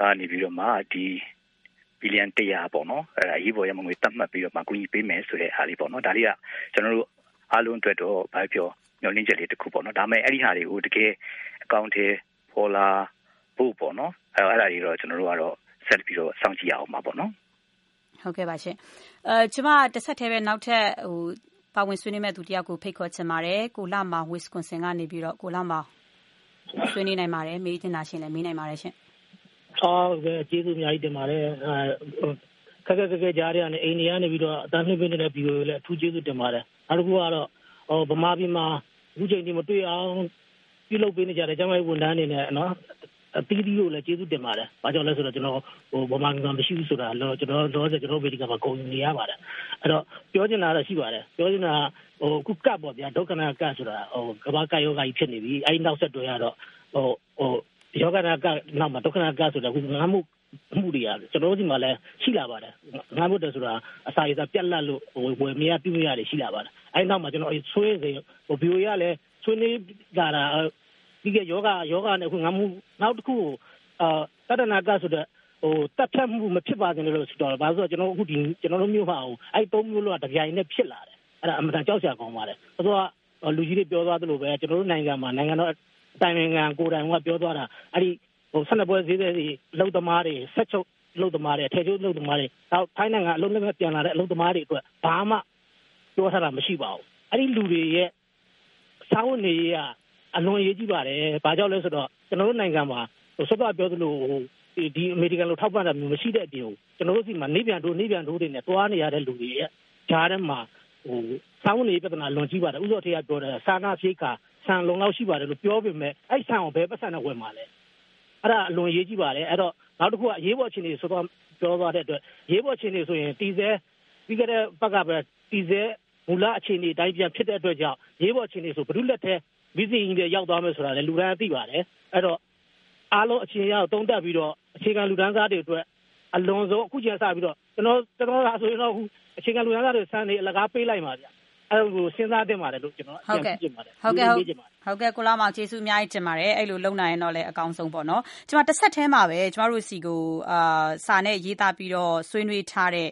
အာနေပြီးတော့မှဒီဘီလီယံ100ပေါ့နော်အဲဒါရေးပေါ်ရမငွေတတ်မှတ်ပြီးတော့မှကူညီပေးမယ်ဆိုတဲ့အားလေးပေါ့နော်ဒါလေးကကျွန်တော်တို့ အားလုံးအတွက်တော့ဘာပြောမျှော်လင့်ချက်လေးတစ်ခုပေါ့နော်ဒါမဲ့အဲ့ဒီဟာတွေကိုတကယ်အကောင့်ထဲပေါ်လာဖို့ပေါ့နော်အဲ့အဲ့ဒါတွေတော့ကျွန်တော်တို့ကတော့ဆက်ပြီးတော့စောင့်ကြည့်ရအောင်ပါပေါ့နော်ဟုတ်ကဲ့ပါရှင်အဲကျမတစ်ဆက်တည်းပဲနောက်ထပ်ဟိုပါဝင်ဆွေးနွေးမဲ့သူတယောက်ကိုဖိတ်ခေါ်ချင်ပါတယ်ကိုလာမောင် Wisconsin ကနေပြီးတော့ကိုလာမောင်ဆွေးနွေးနိုင်ပါတယ်မေးချင်တာရှင်လည်းမေးနိုင်ပါတယ်ရှင်ဟုတ်ကဲ့ကျေးဇူးအများကြီးတင်ပါတယ်အဲခက်ခက်ခက်ခက်ကြားရတဲ့အိန္ဒိယနေပြီးတော့အတန်းနှိမ့်နေတဲ့ဘီယိုလည်းအထူးကျေးဇူးတင်ပါတယ် နောက်တစ်ခုကတော့ဟိုဗမာပြည်မှာအခုချိန်ဒီမတွေ့အောင်ပြုလုပ်ပေးနေကြတဲ့ကျမကြီးဝန်ထမ်းတွေနဲ့နော်အသီးသီးကိုလည်းကျေးဇူးတင်ပါတယ်။ဘာကြောင့်လဲဆိုတော့ကျွန်တော်ဟိုဗမာပြည်မှာမရှိဘူးဆိုတာတော့ကျွန်တော်တော့ကျွန်တော်ဗေဒီကမှာကုန်နေရပါတယ်။အဲ့တော့ပြောချင်တာတော့ရှိပါတယ်။ပြောချင်တာဟိုခုကတ်ပေါ့ဗျာဒုက္ခနာကတ်ဆိုတာဟိုကဘာကယောဂါကြီးဖြစ်နေပြီ။အဲ့ဒီနောက်ဆက်တွဲရတော့ဟိုဟိုယောဂနာကနောက်မှာဒုက္ခနာကတ်ဆိုတာခုငါမှု မှုတွေကကျွန်တော်တို့ဒီမှာလည်းရှိလာပါတယ်ငါ့ဘုတ်တယ်ဆိုတာအစာရည်စားပြက်လက်လို့ဟိုဝယ်မရပြမရတွေရှိလာပါတယ်အဲဒီနောက်မှာကျွန်တော်ဆွေးစေဟိုဘီယိုရလည်းဆွေးနေကြတာဒီကယောဂယောဂနဲ့ခုငါမှုနောက်တစ်ခုအာတဒနာကဆိုတဲ့ဟိုတက်ဖြတ်မှုမဖြစ်ပါစေလို့ဆိုတော့ဘာလို့ဆိုတော့ကျွန်တော်အခုဒီကျွန်တော်တို့မျိုးဟာဟိုအဲ့သုံးမျိုးလောကတပြိုင်နဲ့ဖြစ်လာတယ်အဲ့ဒါအမှန်တန်ကြောက်စရာကောင်းပါတယ်ဆိုတော့လူကြီးတွေပြောသွားသလိုပဲကျွန်တော်တို့နိုင်ငံမှာနိုင်ငံတော်တိုင်ပင်ခံကိုယ်တိုင်ကပြောသွားတာအဲ့ဒီ ဟိုဆက်လက်ပွဲဈေးတွေလုံသမားတွေဆက်ချုပ်လုံသမားတွေထဲချုပ်လုံသမားတွေနောက်ထိုင်းနိုင်ငံအလုံးလက်မဲ့ပြန်လာတဲ့အလုံသမားတွေအတွက်ဘာမှပြောထားတာမရှိပါဘူးအဲ့ဒီလူတွေရဲ့စာဝတ်နေရေးကအလွန်ရေးကြည့်ပါတယ်ဘာကြောင့်လဲဆိုတော့ကျွန်တော်တို့နိုင်ငံမှာဟိုစကားပြောသလိုဟိုဒီအမေရိကန်လိုထောက်ပံ့တာမျိုးမရှိတဲ့အပြင်ကိုကျွန်တော်တို့စီမှာနေပြန်တို့နေပြန်တို့တွေနဲ့တွားနေရတဲ့လူတွေရဲ့ဂျားထဲမှာဟိုစောင်းနေပြဿနာလွန်ကြီးပါတယ်ဥစ္စာထေကပြောတယ်စာနာဖိတ်ကဆန်လုံလောက်ရှိပါတယ်လို့ပြောပေမဲ့အဲ့ဆန်ကိုဘယ်ပတ်စံနဲ့ဝယ်မှာလဲ အဲ့ဒါအလွန်ရေးကြည့်ပါတယ်အဲ့တော့နောက်တစ်ခုကအရေးပေါ်အခြေအနေဆိုတော့ပြောသွားတဲ့အတွက်ရေးပေါ်အခြေအနေဆိုရင်တီဆဲပြီးကြတဲ့ဘက်ကပဲတီဆဲမူလအခြေအနေတိုင်းပြန်ဖြစ်တဲ့အတွက်ကြောင့်ရေးပေါ်အခြေအနေဆိုဘုရုလက်ထဲဗီဇီကြီးတွေရောက်သွားမယ်ဆိုတာလည်းလူတိုင်းသိပါတယ်အဲ့တော့အားလုံးအခြေရသုံးတက်ပြီးတော့အခြေခံလူတန်းစားတွေအတွက်အလွန်ဆုံးအခုကျစပြီးတော့ကျွန်တော်ကျွန်တော်ကဆိုရင်တော့အခြေခံလူတန်းစားတွေစမ်းနေအလကားပေးလိုက်ပါဗျာ အဲ့လိုစဉ်းစားတင်ပါတယ်လို့ကျွန်တော်အကြံပြုချင်ပါတယ်ဟုတ်ကဲ့ဟုတ်ကဲ့ဟုတ်ကဲ့ကိုလာမောင်ကျေးဇူးအများကြီးတင်ပါတယ်အဲ့လိုလုံနိုင်ရင်တော့လည်းအကောင်းဆုံးပေါ့နော်ကျွန်မတစ်ဆက်ထဲမှာပဲကျွန်တော်တို့စီကိုအာစာနဲ့ရေးသားပြီးတော့ဆွေးနွေးထားတဲ့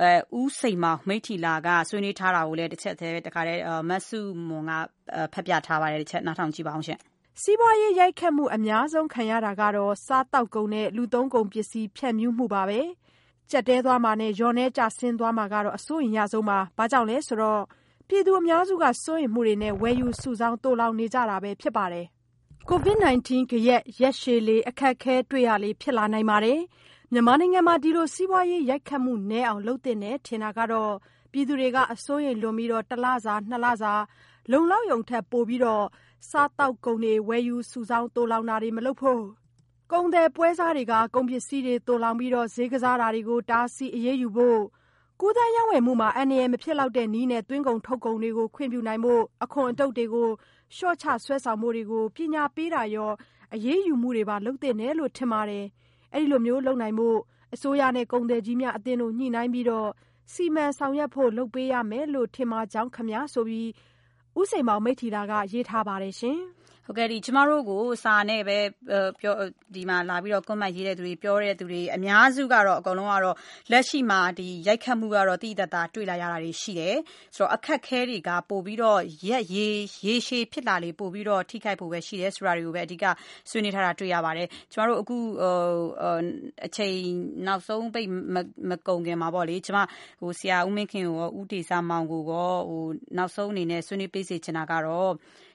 အဲဦးစိန်မောင်မိထီလာကဆွေးနွေးထားတာကိုလည်းတစ်ချက်သေးတခါတည်းမဆုမွန်ကဖတ်ပြထားပါတယ်တစ်ချက်နားထောင်ကြည့်ပါအောင်ရှင်စီးပွားရေးရိုက်ခတ်မှုအများဆုံးခံရတာကတော့စားတောက်ကုန်နဲ့လူသုံးကုန်ပစ္စည်းဖြန့်ဖြူးမှုပါပဲကြက်တဲသွားမှာနဲ့ရော်နေကြဆင်းသွားမှာကတော့အစိုးရရဆုံးပါဘာကြောင့်လဲဆိုတော့ ပြည်သူအများစုက စိုးရိမ်မှုတွေနဲ့ ဝယ်ယူစုဆောင်း သိုလှောင်နေကြတာပဲ ဖြစ်ပါတယ်။ COVID-19 ဂယက် ရက်ရှည်လေ အခက်ခဲတွေ့ရလေ ဖြစ်လာနိုင်ပါတယ်။မြန်မာနိုင်ငံမှာ ဒီလို စီးပွားရေးရိုက်ခတ်မှုနည်းအောင် လုပ်သင့်တယ် ထင်တာကတော့ ပြည်သူတွေက အစိုးရိမ်လွန်ပြီး တလစာ နှစ်လစာ လုံလောက်ရုံထက် ပိုပြီးစားသောက်ကုန်တွေ ဝယ်ယူစုဆောင်း သိုလှောင်တာတွေ မလုပ်ဖို့၊ကုန်သည်ပွဲစားတွေက ကုန်ပစ္စည်းတွေ သိုလှောင်ပြီး ဈေးကစားတာတွေကို တားဆီးအရေးယူဖို့ ကူးသန်းရောင်းဝယ်မှုမှာ အန္တရာယ်မဖြစ်လောက်တဲ့နည်းနဲ့ သွင်းကုန်ထုတ်ကုန်တွေကို ခွင့်ပြုနိုင်ဖို့ အခွန်အတုတ်တွေကို လျှော့ချဆွဲဆောင်ဖို့တွေကို ပညာပေးတာရော အရေးယူမှုတွေပါ လုပ်သင့်တယ်လို့ ထင်ပါတယ်။အဲဒီလိုလုပ်နိုင်ဖို့ အစိုးရနဲ့ ကုန်သည်ကြီးများအသင်းတို့ ညှိနှိုင်းပြီးစီမံဆောင်ရွက်ဖို့ လုပ်ပေးရမယ်လို့ ထင်ပါကြောင်းခင်ဗျာ ဆိုပြီး ဦးစိန်မောင် မိထ္ထီလာက ရေးထားပါတယ်ရှင်။ဟုတ်ကဲ့ဒီကျမတို့ကို စာနဲ့ပဲပြောဒီမှာလာပြီးတော့ comment ရေးတဲ့သူတွေ ပြောတဲ့သူတွေ အများစုကတော့ အကုန်လုံးကတော့ လက်ရှိမှာဒီရိုက်ခတ်မှုကတော့တိတတာတွေ့လာရတာတွေ ရှိတယ် ဆိုတော့ အခက်ခဲတွေက ပို့ပြီးတော့ရက်ရေရေရှည်ဖြစ်လာလေ ပို့ပြီးတော့ ထိခိုက်ဖို့ပဲ ရှိတယ်ဆိုတာတွေကိုပဲ အဓိက ဆွေးနွေးထားတာ တွေ့ရပါတယ် ကျမတို့ အခုဟိုအချိန်နောက်ဆုံးပိတ် မကုန်ခင်မှာပေါ့လေကျမဟိုဆရာဦးမင်းခင်ကိုဦးတေစာမောင်ကိုကောဟို နောက်ဆုံးအနေနဲ့ ဆွေးနွေးပေးစေချင်တာကတော့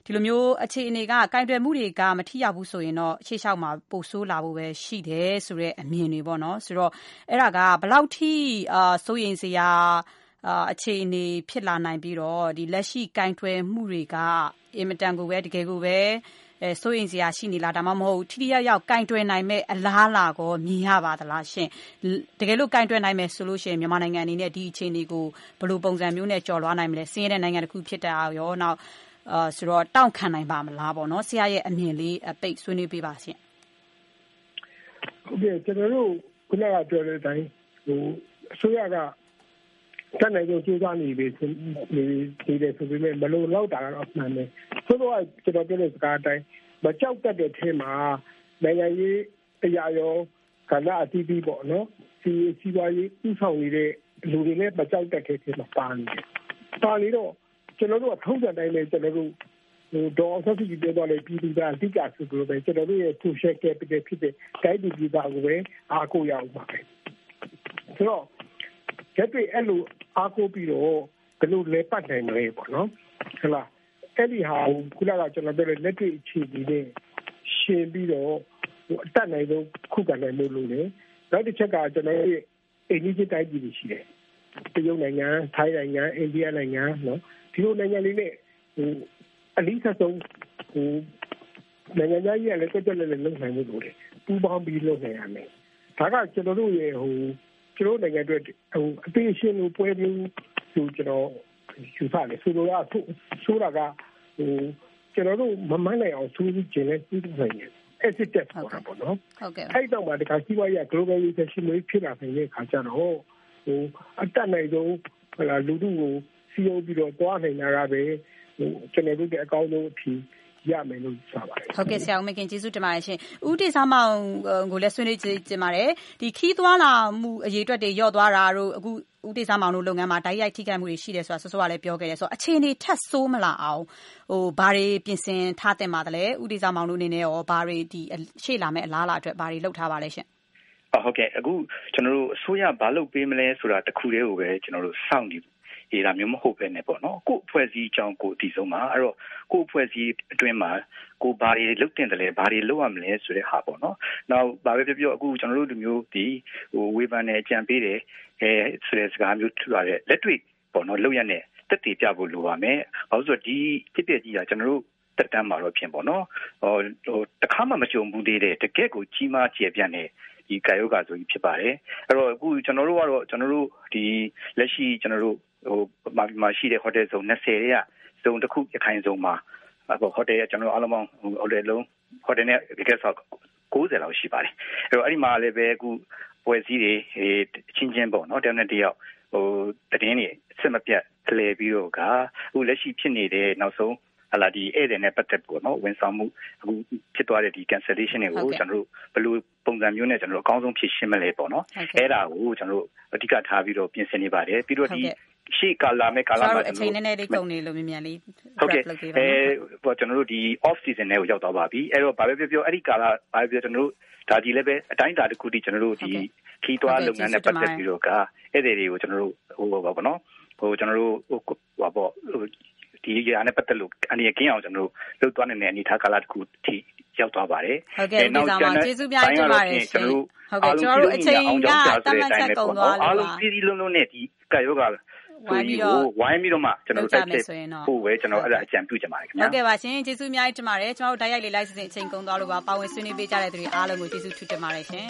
ဒီလိုမျိုးအခြေအနေကကင်တွယ်မှုတွေက မထိရောက်ဘူးဆိုရင်တော့ ရှေ့လျှောက်မှာ ပိုဆိုးလာဖို့ပဲရှိတယ်ဆိုတဲ့ အမြင်တွေပေါ့နော် ဆိုတော့ အဲ့ဒါကဘလောက်ထိအာစိုးရင်စရာအာအခြေအနေဖြစ်လာနိုင်ပြီးတော့ဒီလက်ရှိကင်တွယ်မှုတွေက အင်မတန်ကိုပဲ တကယ်ကိုပဲအဲစိုးရင်စရာရှိနေလား ဒါမှမဟုတ် ထိထိရောက်ရောက်ကင်တွယ်နိုင်မဲ့အလားလာကိုမြင်ရပါသလားရှင်တကယ်လို့ကင်တွယ်နိုင်မယ်ဆိုလို့ရှိရင် မြန်မာနိုင်ငံအနေနဲ့ ဒီအခြေအနေကို ဘယ်လိုပုံစံမျိုးနဲ့ ကျော်လွှားနိုင်မလဲစင်းရဲတဲ့နိုင်ငံတစ်ခုဖြစ်တာရော နောက်အာ ဆိုတော့တောင့်ခံနိုင်ပါမလားပေါ့နော်ဆရာရဲ့အမြင်လေးပိတ်ဆွေးနွေးပေးပါရှင့်ဟုတ်ကဲ့ကျွန်တော်တို့ခုနကပြောတဲ့အတိုင်းဟိုအစိုးရကတန်နိုင်ဆုံးစူးစမ်းနေပြီနေနေတယ်ဆိုပေမဲ့မလုံလောက်တာတော့မှန်တယ်ဆိုတော့ကျွန်တော်ပြောတဲ့စကားအတိုင်းမကြောက်တတ်တဲ့ထဲမှာနိုင်ငံရေးတရားရောကဏ္ဍအသီးသီးပေါ့နော်စီစီပွားရေးဥဆောင်နေတဲ့လူတွေလည်းမကြောက်တတ်တဲ့ထဲမှာပါနေတယ်ပါနေတော့ ကျွန်တော်တို့ကထုံးစံတိုင်းပဲကျွန်တော်တို့ဟိုဒေါ်ဆက်စီပြောတော့လေပြည်သူကအဓိကဆိုလို့ပဲကျွန်တော်တို့ရဲ့ social capital ဖြစ်တဲ့တိုင်းပြည်ပြည်သားကိုပဲအားကိုးရအောင်ပါပဲဆိုတော့ချက်တွေအဲ့လိုအားကိုးပြီးတော့ဘယ်လိုလဲပတ်နိုင်မလဲပေါ့နော်ဟုတ်လားအဲ့ဒီဟာခုနကကျွန်တော်ပြောတဲ့လက်တွေ့အခြေအနေနဲ့ရှင်းပြီးတော့ဟိုအတက်နိုင်ဆုံးခုခံနိုင်လို့လို့လေနောက်တစ်ချက်ကကျွန်တော်ရဲ့အိန္ဒိယတိုင်းပြည်ရှိတယ်တရုတ်နိုင်ငံထိုင်းနိုင်ငံအိန္ဒိယနိုင်ငံနော် ဒီလိုနိုင်ငံလေးနဲ့ဟိုအလီဆက်ဆုံးဟိုနိုင်ငံသားကြီးကလည်းတက်တက်လည်းလုံနိုင်မှုလို့တယ်ပူပေါင်းပြီးလုပ်နိုင်ရမယ်ဒါကကျွန်တော်တို့ရဲ့ဟိုကျွန်တော်နိုင်ငံအတွက်ဟိုအသေးရှင်လို့ပွဲမျိုးသူကျွန်တော်ယူဆတယ်ဆိုတော့ဆိုတာကဟိုကျွန်တော်တို့မမှန်းနိုင်အောင်သူကျင်လဲသူ့နိုင်တယ် exit test ဆိုတာပေါ့နော်ဟုတ်ကဲ့အဲ့တော့မှဒီကစီးပွားရေး globalization လို့ဖြစ်လာနေတဲ့ခါကျတော့ဟိုအတက်နိုင်ဆုံးဟလာလူထုကို စီယုံပြီးတော့တွားနိုင်တာကပဲဟိုကျွန်တော်တို့ကအကောင်းဆုံးအဖြစ်ရမယ်လို့ဆိုပါတယ်ဟုတ်ကဲ့ဆရာဦးမခင်ကျေးဇူးတင်ပါတယ်ရှင်ဦးတေဆောင်မောင်ကိုလည်းဆွေးနွေးကြည့်ပါတယ်ဒီခီးသွားလာမှုအရေးအတွက်တွေညော့သွားတာတို့အခုဦးတေဆောင်မောင်တို့လုပ်ငန်းမှာတိုက်ရိုက်ထိခိုက်မှုတွေရှိတယ်ဆိုတာဆောစောကလည်းပြောခဲ့တယ်ဆိုတော့အခြေအနေထက်ဆိုးမလာအောင်ဟိုဘာတွေပြင်ဆင်ထားတင်ပါသလဲဦးတေဆောင်မောင်တို့အနေနဲ့ရောဘာတွေဒီရှေ့လာမယ့်အလားအလာအတွက်ဘာတွေလုပ်ထားပါလဲရှင်ဟုတ်ကဲ့အခုကျွန်တော်တို့အစိုးရဘာလုပ်ပေးမလဲဆိုတာတခုတည်းကိုပဲကျွန်တော်တို့စောင့်နေ ရေးတာမျိုးမဟုတ်ပဲနဲ့ပေါ့နော်ကို့အဖွဲ့အစည်းအကြောင်းကိုအတိဆုံးပါအဲ့တော့ကို့အဖွဲ့အစည်းအတွင်းမှာကိုဘာတွေလုပ်တင်တယ်လဲဘာတွေလုပ်ရမလဲဆိုတဲ့ဟာပေါ့နော်နောက်ဘာပဲပြောပြောအခုကျွန်တော်တို့လူမျိုးဒီဟိုဝေဖန်နဲ့အကြံပေးတယ်အဲဆိုတဲ့စကားမျိုးထူလာတဲ့လက်တွေ့ပေါ့နော်လုပ်ရတဲ့တက်တည်ပြဖို့လိုပါမယ်။ဘာလို့ဆိုတော့ဒီဖြစ်ပျက်ကြီးကကျွန်တော်တို့တက်တမ်းမှာတော့ဖြစ်ပေါ့နော်။ဟိုဟိုတခါမှမကြုံဘူးသေးတဲ့တကယ့်ကိုကြီးမားကျယ်ပြန့်တဲ့ဒီကာယောဂါဆိုကြီးဖြစ်ပါတယ်။အဲ့တော့အခုကျွန်တော်တို့ကတော့ကျွန်တော်တို့ဒီလက်ရှိကျွန်တော်တို့ ဟိုမှာရှိတဲ့ဟိုတယ်ဇုံ20ရဲ့ဇုံတစ်ခုရခိုင်ဇုံမှာဟိုဟိုတယ်ကျွန်တော်အားလုံးပေါင်းဟိုတယ်လုံးဟိုတယ်နဲ့ guest house 9 90လောက်ရှိပါတယ်အဲ့တော့အဲ့ဒီမှာလည်းပဲအခုပွဲစည်းတွေချင်းချင်းပေါ့နော်တယောက်နဲ့တယောက်ဟိုတည်င်းတွေစစ်မပြတ်လှည့်ပြီးတော့ကအခုလက်ရှိဖြစ်နေတဲ့နောက်ဆုံးဟလာဒီဧည့်သည်နဲ့ပတ်သက်ပေါ့နော်ဝန်ဆောင်မှုအခုဖြစ်သွားတဲ့ဒီ cancellation တွေကိုကျွန်တော်တို့ဘယ်လိုပုံစံမျိုးနဲ့ကျွန်တော်တို့အကောင်းဆုံးဖြေရှင်းမလဲပေါ့နော်အဲ့ဒါကိုကျွန်တော်တို့အဓိကထားပြီးတော့ပြင်ဆင်နေပါတယ်ပြီးတော့ဒီ ရှေ့ကာလာမဲ့ကာလာမှာကျွန်တော်အချိန်နည်းနည်းလေးကုန်နေလို့မြန်မြန်လေးဟုတ်ကဲ့အဲပေါ့ကျွန်တော်တို့ဒီ off season တွေကိုရောက်သွားပါပြီအဲ့တော့ဘာပဲပြောပြောအဲ့ဒီကာလာဘာပဲပြောကျွန်တော်တို့ဒါဒီလည်းပဲအတိုင်းအတာတစ်ခုတည်းကျွန်တော်တို့ဒီခီးသွားလုပ်ငန်းနဲ့ပတ်သက်ပြီးတော့ကအဲ့ဒီတွေကိုကျွန်တော်တို့ဟိုပါပေါ့နော်ဟိုကျွန်တော်တို့ဟိုပါပေါ့ဒီအရာနဲ့ပတ်သက်လို့အနေနဲ့ကင်းအောင်ကျွန်တော်တို့လုပ်သွားနေတဲ့အနေထားကာလတစ်ခုထိရောက်သွားပါတယ်။ဟုတ်ကဲ့ဒီဆောင်မှာကျေးဇူးများတင်ပါတယ်ရှင်။ဟုတ်ကဲ့ကျွန်တော်တို့အချိန်ကတမတ်ချက်ကုန်သွားလို့ပါ။အားလုံးပြည်ပြည်လုံးလုံးနဲ့ဒီကာယောဂါ ဝိုင်းပြီးတော့ဝိုင်းပြီးတော့မှကျွန်တော်တို့တိုက်ဖြစ်ဖို့ပဲကျွန်တော်အဲ့ဒါအကြံပြုချင်ပါတယ်ခင်ဗျာဟုတ်ကဲ့ပါရှင်ကျေးဇူးအများကြီးတင်ပါတယ်ကျွန်တော်တို့တိုက်ရိုက်လေးလိုက်စစ်အချိန်ကုန်သွားလို့ပါပါဝင်ဆွေးနွေးပေးကြတဲ့သူတွေအားလုံးကိုကျေးဇူးထူးတင်ပါတယ်ရှင်